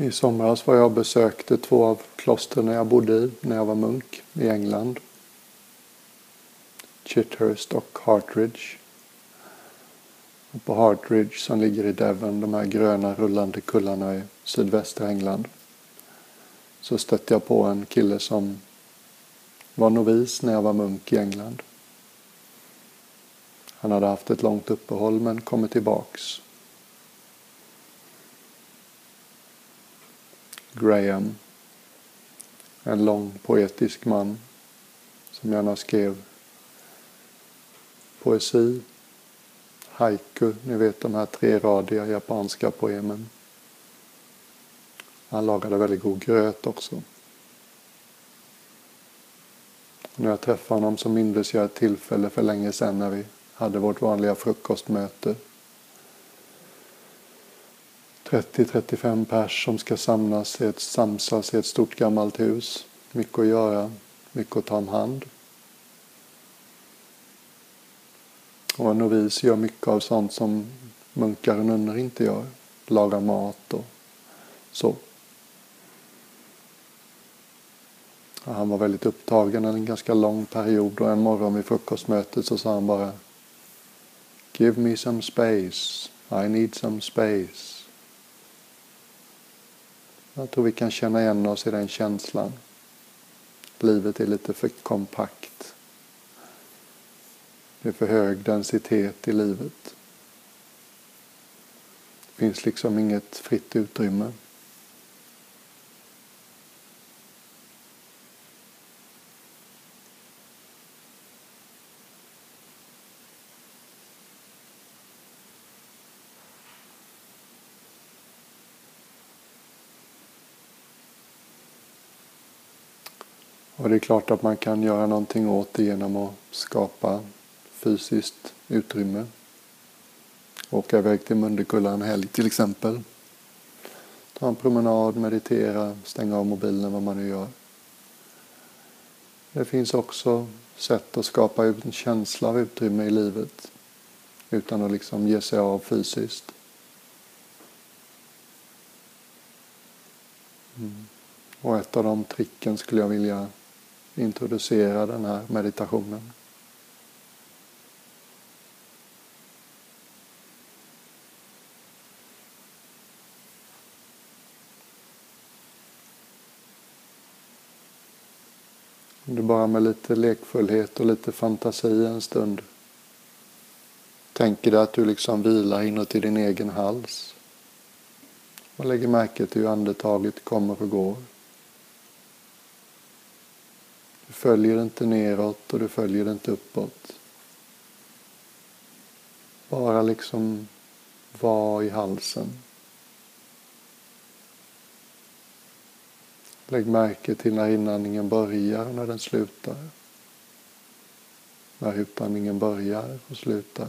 I somras var jag och besökte två av klostren jag bodde i när jag var munk i England. Chithurst och Hartridge. Och på Hartridge som ligger i Devon, de här gröna rullande kullarna i sydvästra England, så stötte jag på en kille som var novis när jag var munk i England. Han hade haft ett långt uppehåll men kommit tillbaks. Graham. En lång poetisk man som gärna skrev poesi, haiku, ni vet de här treradiga japanska poemen. Han lagade väldigt god gröt också. när jag träffade honom så mindes jag ett tillfälle för länge sedan när vi hade vårt vanliga frukostmöte. 30-35 pers som ska samlas i ett, samsas i ett stort gammalt hus. Mycket att göra, mycket att ta om hand. Och en novis gör mycket av sånt som munkar och nunnor inte gör. Lagar mat och så. Och han var väldigt upptagen en ganska lång period och en morgon vid frukostmötet så sa han bara Give me some space. I need some space. Jag tror vi kan känna igen oss i den känslan. Livet är lite för kompakt. Det är för hög densitet i livet. Det finns liksom inget fritt utrymme. Och det är klart att man kan göra någonting åt det genom att skapa fysiskt utrymme. Åka iväg till Mundekulla en helg till exempel. Ta en promenad, meditera, stänga av mobilen, vad man nu gör. Det finns också sätt att skapa en känsla av utrymme i livet utan att liksom ge sig av fysiskt. Mm. Och ett av de tricken skulle jag vilja introducera den här meditationen. Om du bara med lite lekfullhet och lite fantasi en stund tänker dig att du liksom vilar inuti din egen hals och lägger märke till hur andetaget kommer och går. Du följer inte neråt och du följer inte uppåt. Bara liksom var i halsen. Lägg märke till när inandningen börjar och när den slutar. När utandningen börjar och slutar.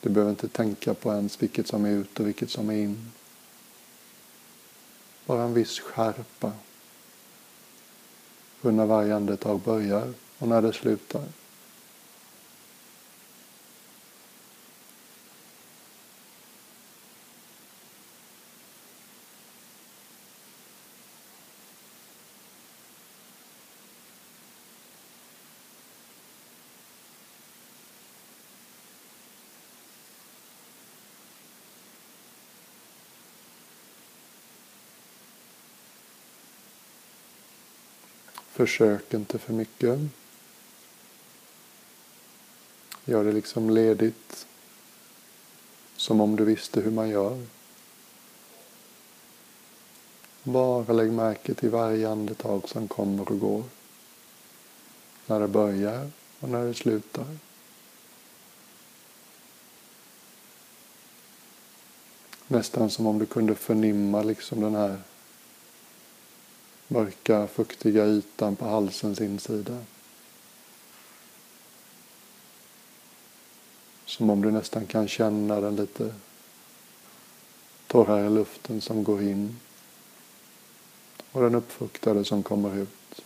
Du behöver inte tänka på ens vilket som är ut och vilket som är in. Bara en viss skärpa för när varje andetag börjar och när det slutar. Försök inte för mycket. Gör det liksom ledigt. Som om du visste hur man gör. Bara lägg märke till varje andetag som kommer och går. När det börjar och när det slutar. Nästan som om du kunde förnimma liksom den här mörka, fuktiga ytan på halsens insida. Som om du nästan kan känna den lite torrare luften som går in och den uppfuktade som kommer ut.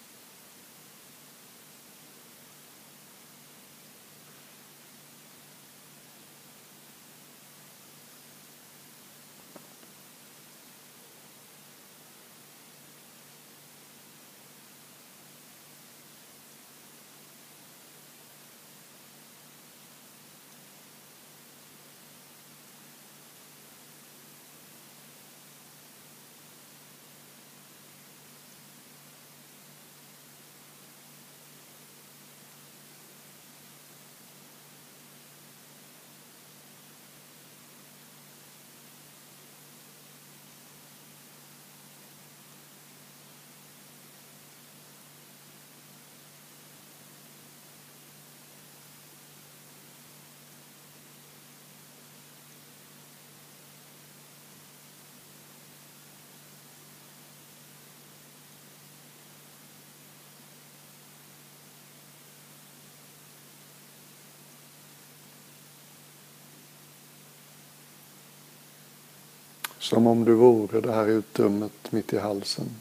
Som om du vore det här utrymmet mitt i halsen.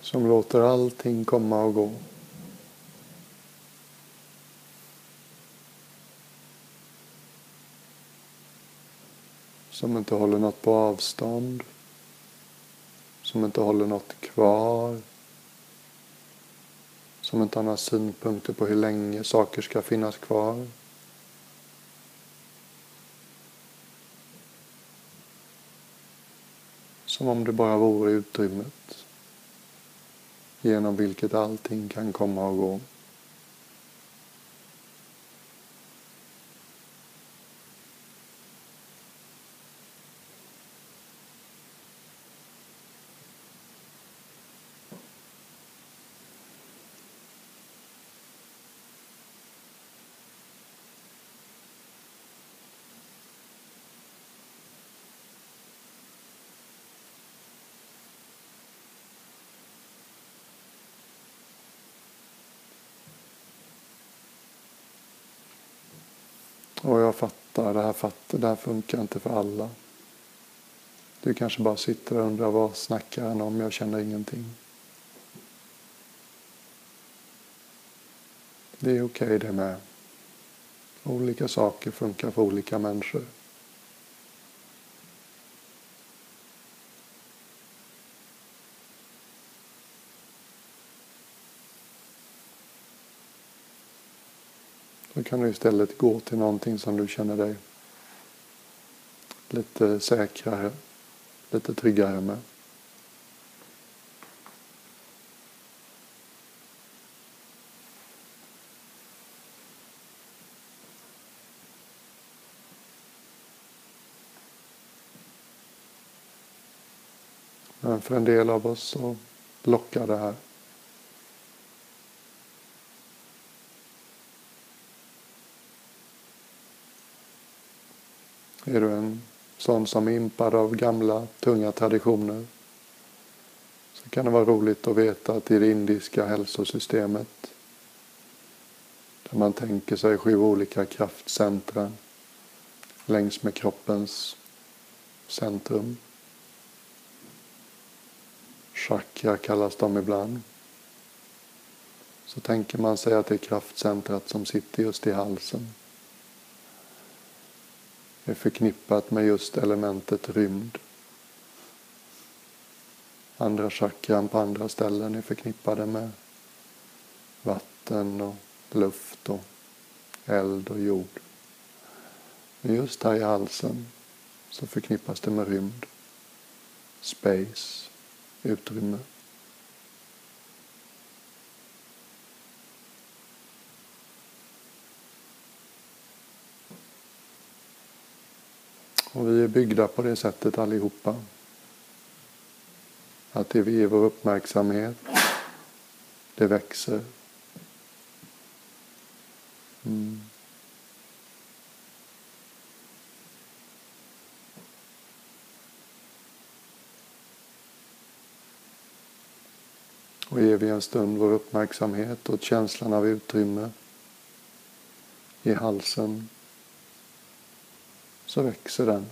Som låter allting komma och gå. Som inte håller något på avstånd. Som inte håller något kvar. Som inte har några synpunkter på hur länge saker ska finnas kvar. Som om det bara vore utrymmet genom vilket allting kan komma och gå. Fattar, det här, fattar, det här funkar inte för alla. Du kanske bara sitter och undrar vad snackar han om? Jag känner ingenting. Det är okej okay det med. Olika saker funkar för olika människor. Kan du istället gå till någonting som du känner dig lite säkrare, lite tryggare med. Men för en del av oss så lockar det här. Är du en sån som är impad av gamla tunga traditioner så kan det vara roligt att veta att i det indiska hälsosystemet där man tänker sig sju olika kraftcentra längs med kroppens centrum. Chakra kallas de ibland. Så tänker man sig att det är kraftcentrat som sitter just i halsen är förknippat med just elementet rymd. Andra chakran på andra ställen är förknippade med vatten och luft och eld och jord. Men just här i halsen så förknippas det med rymd, space, utrymme. Och vi är byggda på det sättet allihopa. Att det vi ger vår uppmärksamhet, det växer. Mm. Och ger vi en stund vår uppmärksamhet åt känslan av utrymme i halsen så växer den.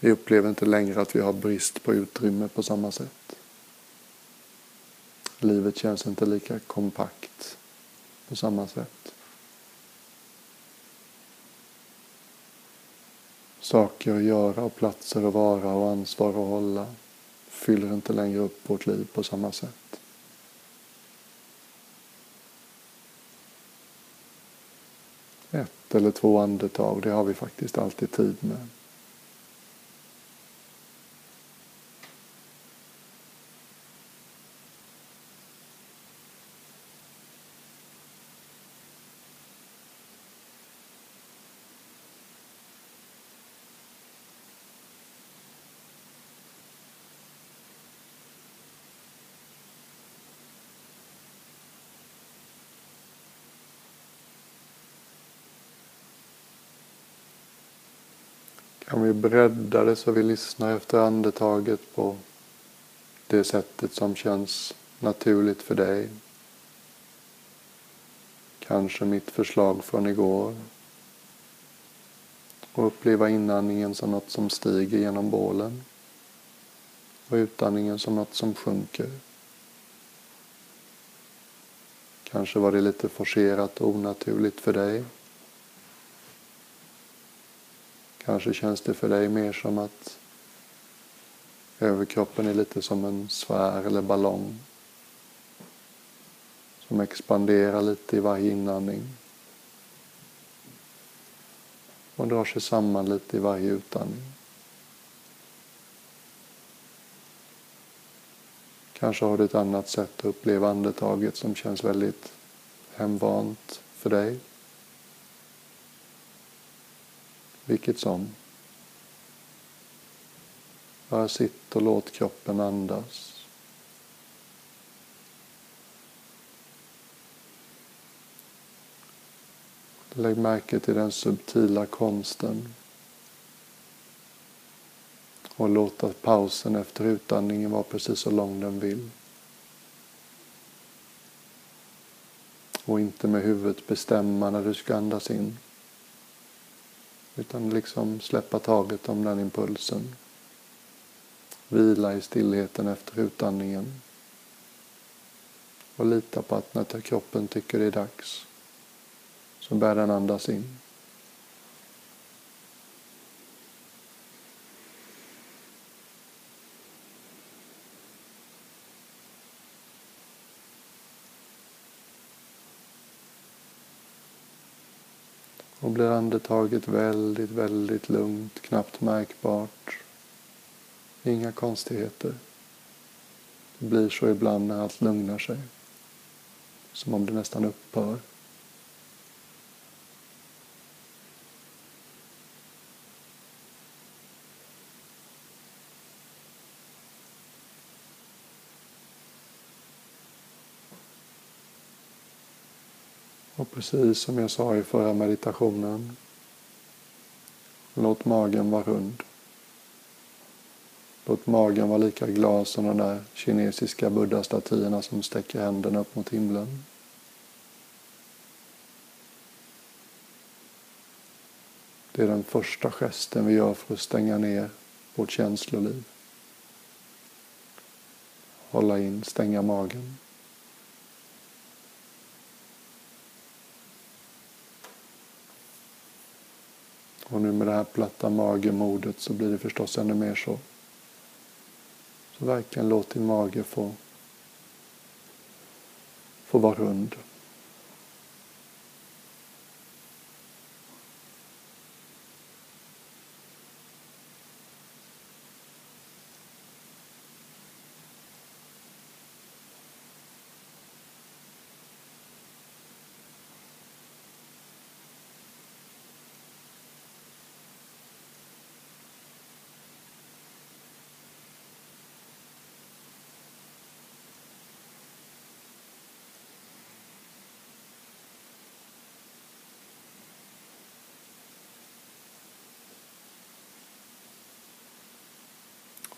Vi upplever inte längre att vi har brist på utrymme på samma sätt. Livet känns inte lika kompakt på samma sätt. Saker att göra och platser att vara och ansvar att hålla fyller inte längre upp vårt liv på samma sätt. Ett eller två andetag, det har vi faktiskt alltid tid med. Kan vi bredda det så vi lyssnar efter andetaget på det sättet som känns naturligt för dig. Kanske mitt förslag från igår. Och uppleva inandningen som något som stiger genom bålen. Och utandningen som något som sjunker. Kanske var det lite forcerat och onaturligt för dig. Kanske känns det för dig mer som att överkroppen är lite som en sfär eller ballong som expanderar lite i varje inandning och drar sig samman lite i varje utandning. Kanske har du ett annat sätt att uppleva andetaget som känns väldigt hemvant för dig. Vilket som. Bara sitt och låt kroppen andas. Lägg märke till den subtila konsten. Och låta pausen efter utandningen vara precis så lång den vill. Och inte med huvudet bestämma när du ska andas in. Utan liksom släppa taget om den impulsen. Vila i stillheten efter utandningen. Och lita på att när kroppen tycker det är dags så bär den andas in. Och blir andetaget väldigt, väldigt lugnt, knappt märkbart. Inga konstigheter. Det blir så ibland när allt lugnar sig. Som om det nästan upphör. Precis som jag sa i förra meditationen, låt magen vara rund. Låt magen vara lika glad som de där kinesiska buddha-statyerna som sträcker händerna upp mot himlen. Det är den första gesten vi gör för att stänga ner vårt känsloliv. Hålla in, stänga magen. Och nu med det här platta magemodet så blir det förstås ännu mer så. Så verkligen låt din mage få, få vara rund.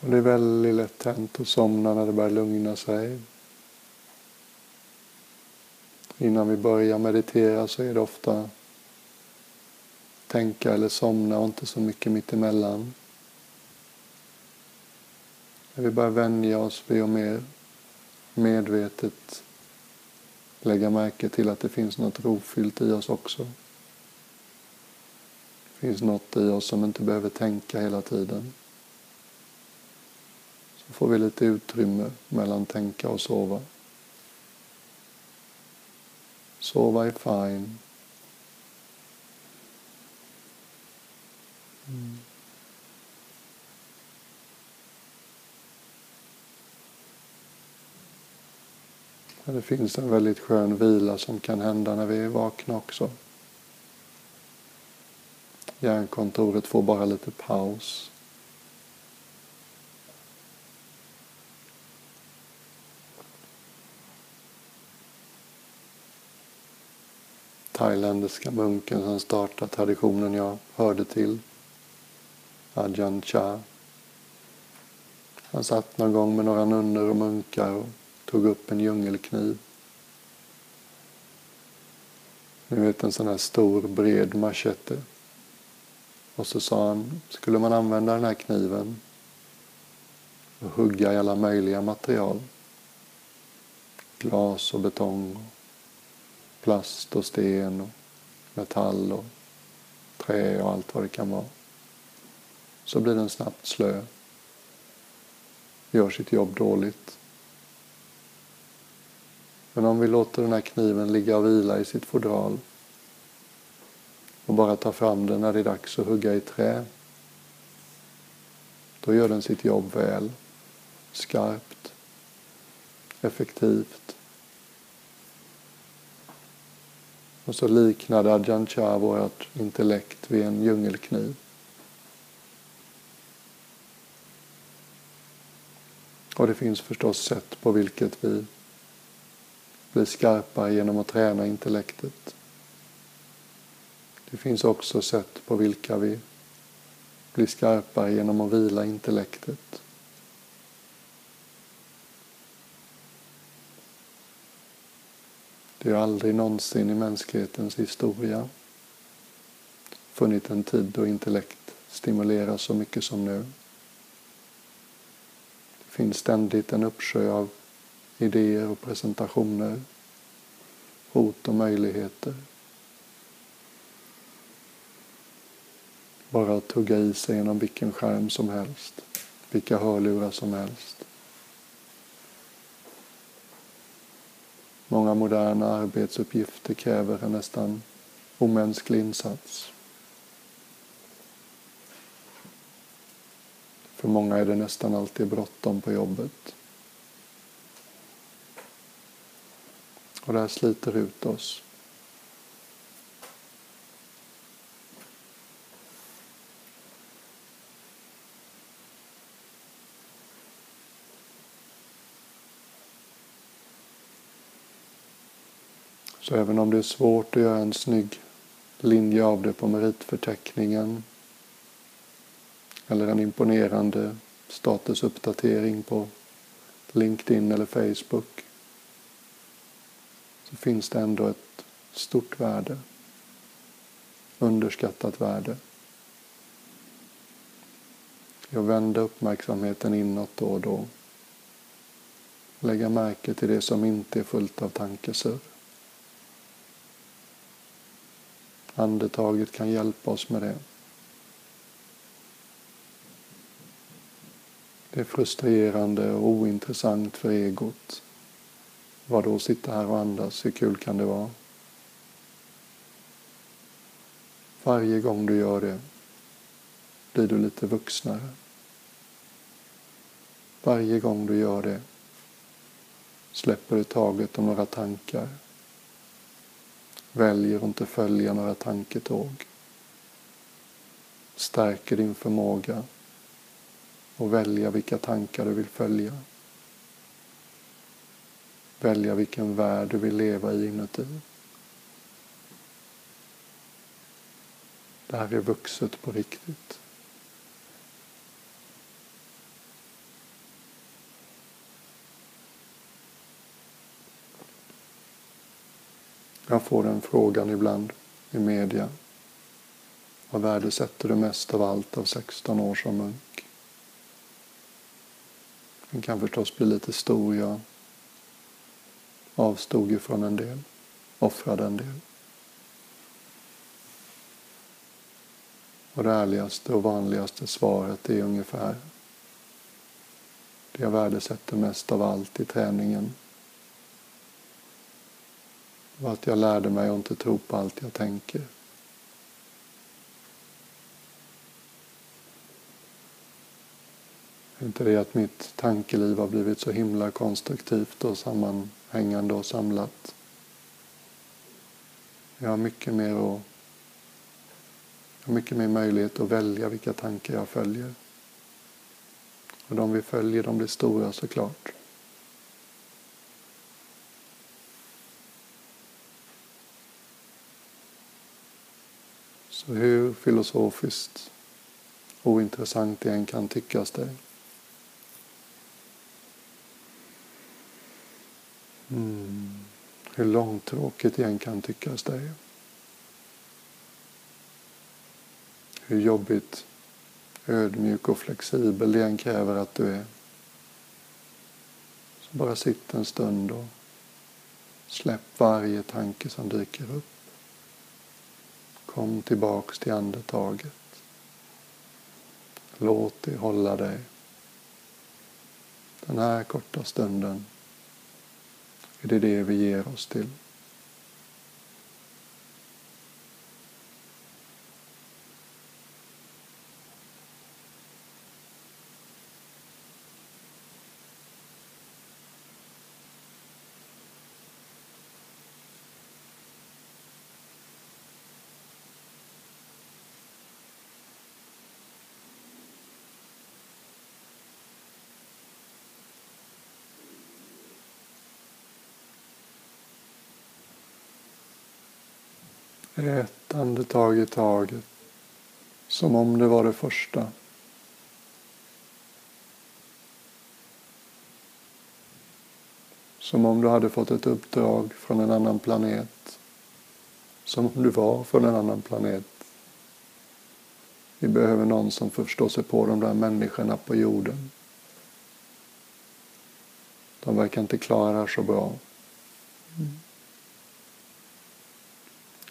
Och det är väldigt lätt hänt att somna när det börjar lugna sig. Innan vi börjar meditera så är det ofta tänka eller somna och inte så mycket mittemellan. När vi börjar vänja oss vid att mer medvetet lägga märke till att det finns något rofyllt i oss också. Det finns något i oss som inte behöver tänka hela tiden. Då får vi lite utrymme mellan tänka och sova. Sova är fine. Mm. det finns en väldigt skön vila som kan hända när vi är vakna också. Hjärnkontoret får bara lite paus. Thailändska munken som startade traditionen jag hörde till, Ajahn Chah. Han satt någon gång med några nunnor och munkar och tog upp en djungelkniv. Ni vet en sån här stor bred machete. Och så sa han, skulle man använda den här kniven och hugga i alla möjliga material. Glas och betong, och plast och sten och metall och trä och allt vad det kan vara. Så blir den snabbt slö. Gör sitt jobb dåligt. Men om vi låter den här kniven ligga och vila i sitt fodral och bara tar fram den när det är dags att hugga i trä, då gör den sitt jobb väl, skarpt, effektivt. Och så liknade Ajahn Chah vårt intellekt vid en djungelkniv. Och det finns förstås sätt på vilket vi blir skarpa genom att träna intellektet. Det finns också sätt på vilka vi blir skarpare genom att vila intellektet. Det har aldrig någonsin i mänsklighetens historia funnit en tid då intellekt stimuleras så mycket som nu. Det finns ständigt en uppsjö av idéer och presentationer, hot och möjligheter. Bara att tugga i sig genom vilken skärm som helst, vilka hörlurar som helst. Många moderna arbetsuppgifter kräver en nästan omänsklig insats. För många är det nästan alltid bråttom på jobbet. Och det här sliter ut oss. Så även om det är svårt att göra en snygg linje av det på meritförteckningen eller en imponerande statusuppdatering på LinkedIn eller Facebook så finns det ändå ett stort värde, underskattat värde Jag vänder uppmärksamheten inåt då och då. Lägga märke till det som inte är fullt av tankesurr. Andetaget kan hjälpa oss med det. Det är frustrerande och ointressant för egot. Vadå sitta här och andas, hur kul kan det vara? Varje gång du gör det blir du lite vuxnare. Varje gång du gör det släpper du taget om några tankar väljer att inte följa några tanketåg. Stärker din förmåga att välja vilka tankar du vill följa. Välja vilken värld du vill leva i inuti. Det här är vuxet på riktigt. Jag får den frågan ibland i media. Vad värdesätter du mest av allt av 16 år som munk? Den kan förstås bli lite stor. Jag avstod ju från en del, offrade en del. Och det ärligaste och vanligaste svaret är ungefär det jag värdesätter mest av allt i träningen och att jag lärde mig att inte tro på allt jag tänker. Inte det att mitt tankeliv har blivit så himla konstruktivt och sammanhängande och samlat. Jag har mycket mer, och, jag har mycket mer möjlighet att välja vilka tankar jag följer. Och de vi följer, de blir stora såklart. hur filosofiskt ointressant det än kan tyckas dig. Mm. Hur långtråkigt det än kan tyckas dig. Hur jobbigt, ödmjuk och flexibel det än kräver att du är. Så bara sitt en stund och släpp varje tanke som dyker upp. Kom tillbaks till andetaget. Låt det hålla dig. Den här korta stunden är det det vi ger oss till. Ett andetag i taget. Som om det var det första. Som om du hade fått ett uppdrag från en annan planet. Som om du var från en annan planet. Vi behöver någon som förstår sig på de där människorna på jorden. De verkar inte klara det här så bra. Mm.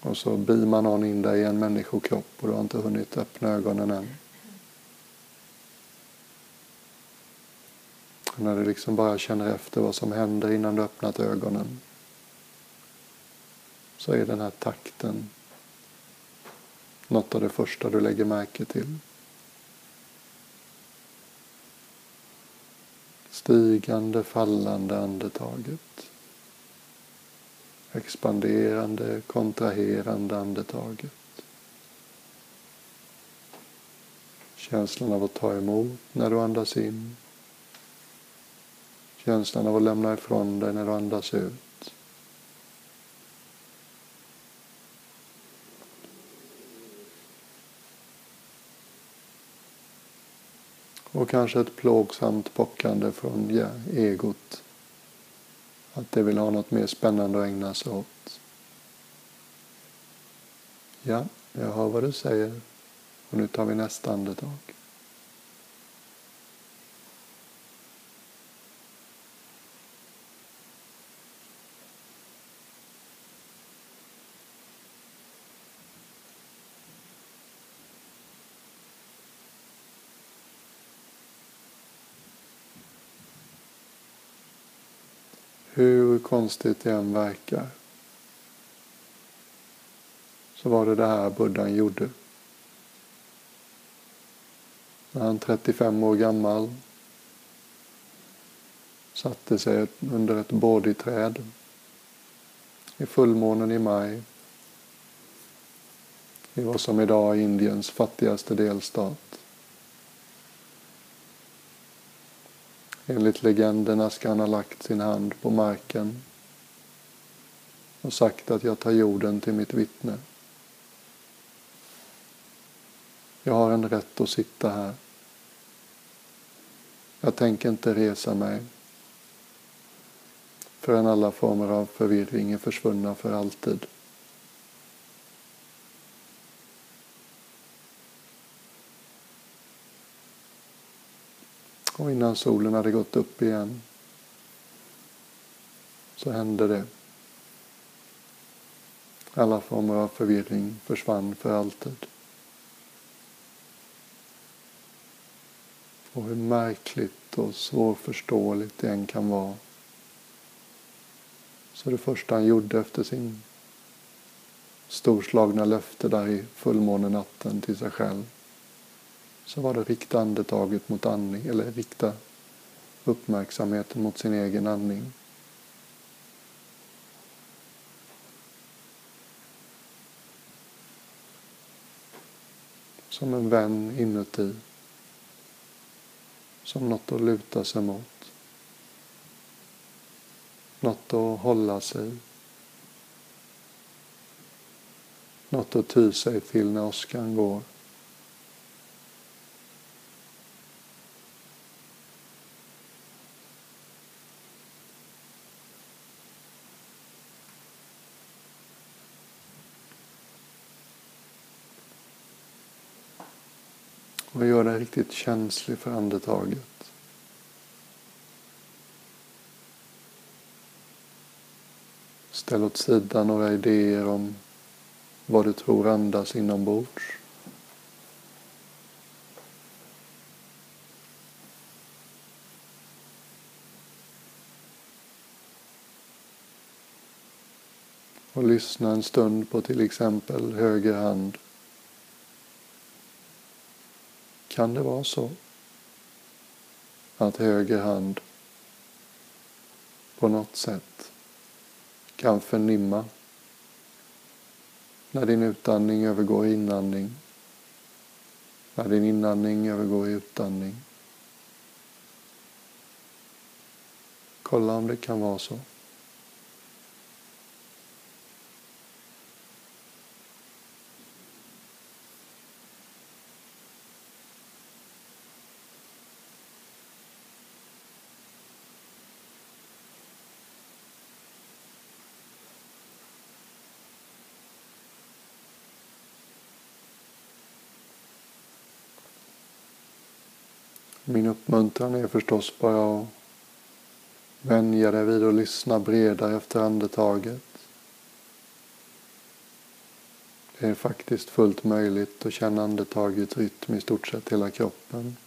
Och så beamar någon in dig i en människokropp och du har inte hunnit öppna ögonen än. Och när du liksom bara känner efter vad som händer innan du öppnat ögonen så är den här takten något av det första du lägger märke till. Stigande, fallande andetaget expanderande, kontraherande andetaget. Känslan av att ta emot när du andas in. Känslan av att lämna ifrån dig när du andas ut. Och kanske ett plågsamt pockande från ja, egot att det vill ha något mer spännande att ägna sig åt. Ja, jag hör vad du säger. Och nu tar vi nästa andetag. Konstigt det än verkar så var det det här buddhan gjorde. När han 35 år gammal satte sig under ett bodhiträd i fullmånen i maj i vad som idag är Indiens fattigaste delstat. Enligt legenderna ska han ha lagt sin hand på marken och sagt att jag tar jorden till mitt vittne. Jag har en rätt att sitta här. Jag tänker inte resa mig förrän alla former av förvirring är försvunna för alltid. Och innan solen hade gått upp igen så hände det. Alla former av förvirring försvann för alltid. Och hur märkligt och svårförståeligt det än kan vara. Så det första han gjorde efter sin storslagna löfte där i fullmånenatten till sig själv så var det rikta andetaget mot andning, eller rikta uppmärksamheten mot sin egen andning. Som en vän inuti. Som något att luta sig mot. Något att hålla sig Något att ty sig till när åskan går. Riktigt känslig för andetaget. Ställ åt sidan några idéer om vad du tror andas inombords. Och lyssna en stund på till exempel höger hand. Kan det vara så att höger hand på något sätt kan förnimma när din utandning övergår i inandning, när din inandning övergår i utandning. Kolla om det kan vara så. Min uppmuntran är förstås bara att vänja dig vid att lyssna bredare efter andetaget. Det är faktiskt fullt möjligt att känna andetagets rytm i stort sett hela kroppen.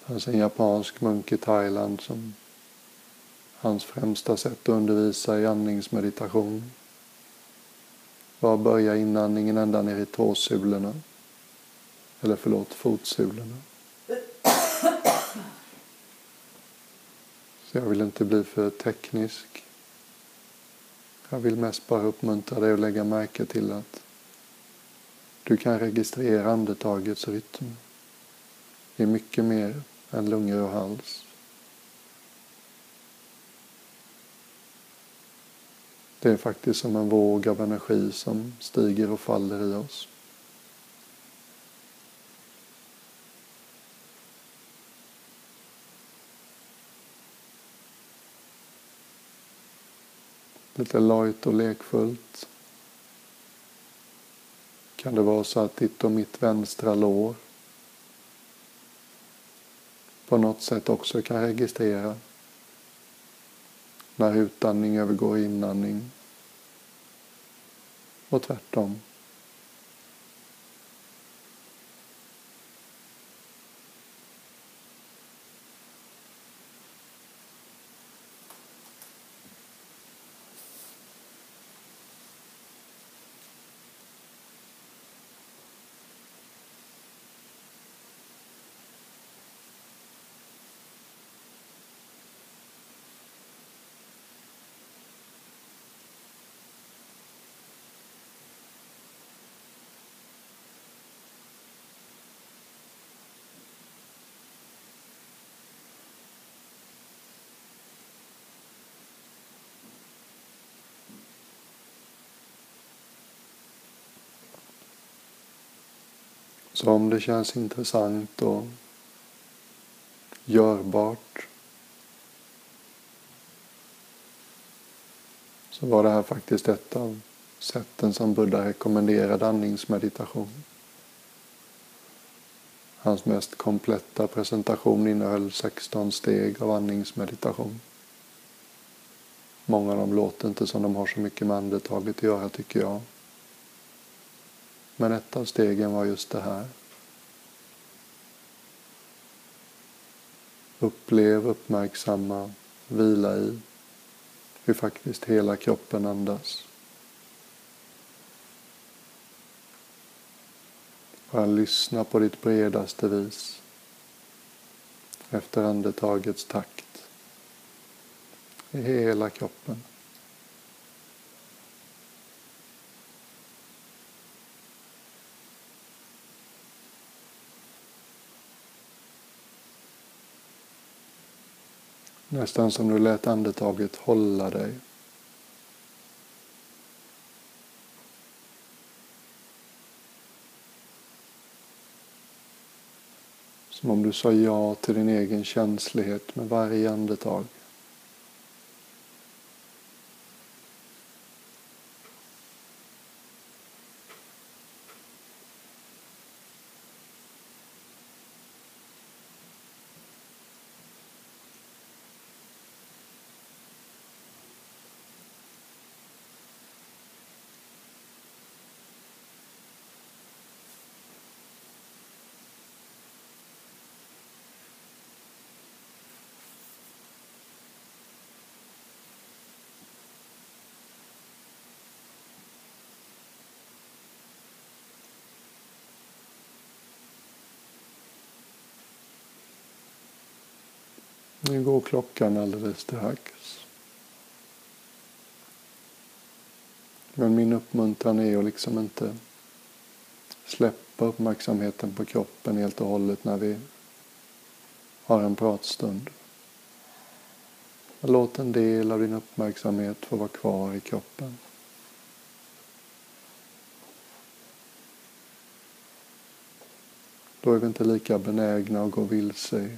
Det fanns en japansk munk i Thailand som hans främsta sätt att undervisa i andningsmeditation var att börja inandningen ända ner i tåsulorna. Eller förlåt, fotsulorna. Så jag vill inte bli för teknisk. Jag vill mest bara uppmuntra dig att lägga märke till att du kan registrera andetagets rytm. Det är mycket mer än lungor och hals. Det är faktiskt som en våg av energi som stiger och faller i oss. Lite lojt och lekfullt. Kan det vara så att ditt och mitt vänstra lår på något sätt också kan registrera när utandning övergår i inandning och tvärtom. Så om det känns intressant och görbart så var det här faktiskt ett av sätten som Buddha rekommenderade andningsmeditation. Hans mest kompletta presentation innehöll 16 steg av andningsmeditation. Många av dem låter inte som de har så mycket med andetaget att göra tycker jag. Men ett av stegen var just det här. Upplev, uppmärksamma, vila i hur faktiskt hela kroppen andas. Bara lyssna på ditt bredaste vis efter andetagets takt i hela kroppen. Nästan som du lät andetaget hålla dig. Som om du sa ja till din egen känslighet med varje andetag. Nu går klockan alldeles strax. Men min uppmuntran är att liksom inte släppa uppmärksamheten på kroppen helt och hållet när vi har en pratstund. Låt en del av din uppmärksamhet få vara kvar i kroppen. Då är vi inte lika benägna att gå vilse i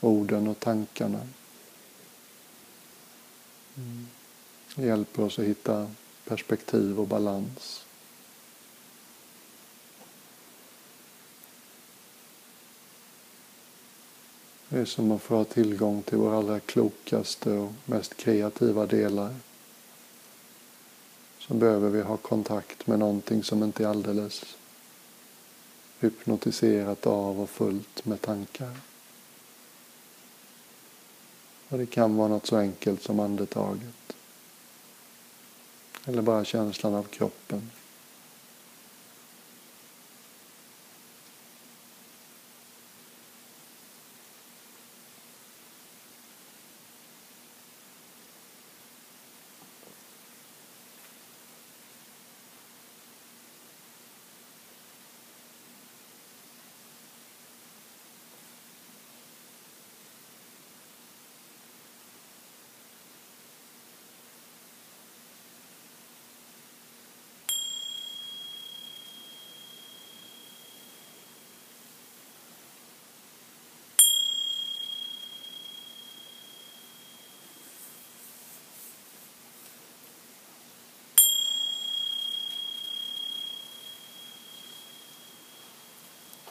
orden och tankarna. Mm. Det hjälper oss att hitta perspektiv och balans. Det är som att få ha tillgång till våra allra klokaste och mest kreativa delar. Så behöver vi ha kontakt med någonting som inte är alldeles hypnotiserat av och fullt med tankar. Och det kan vara något så enkelt som andetaget. Eller bara känslan av kroppen.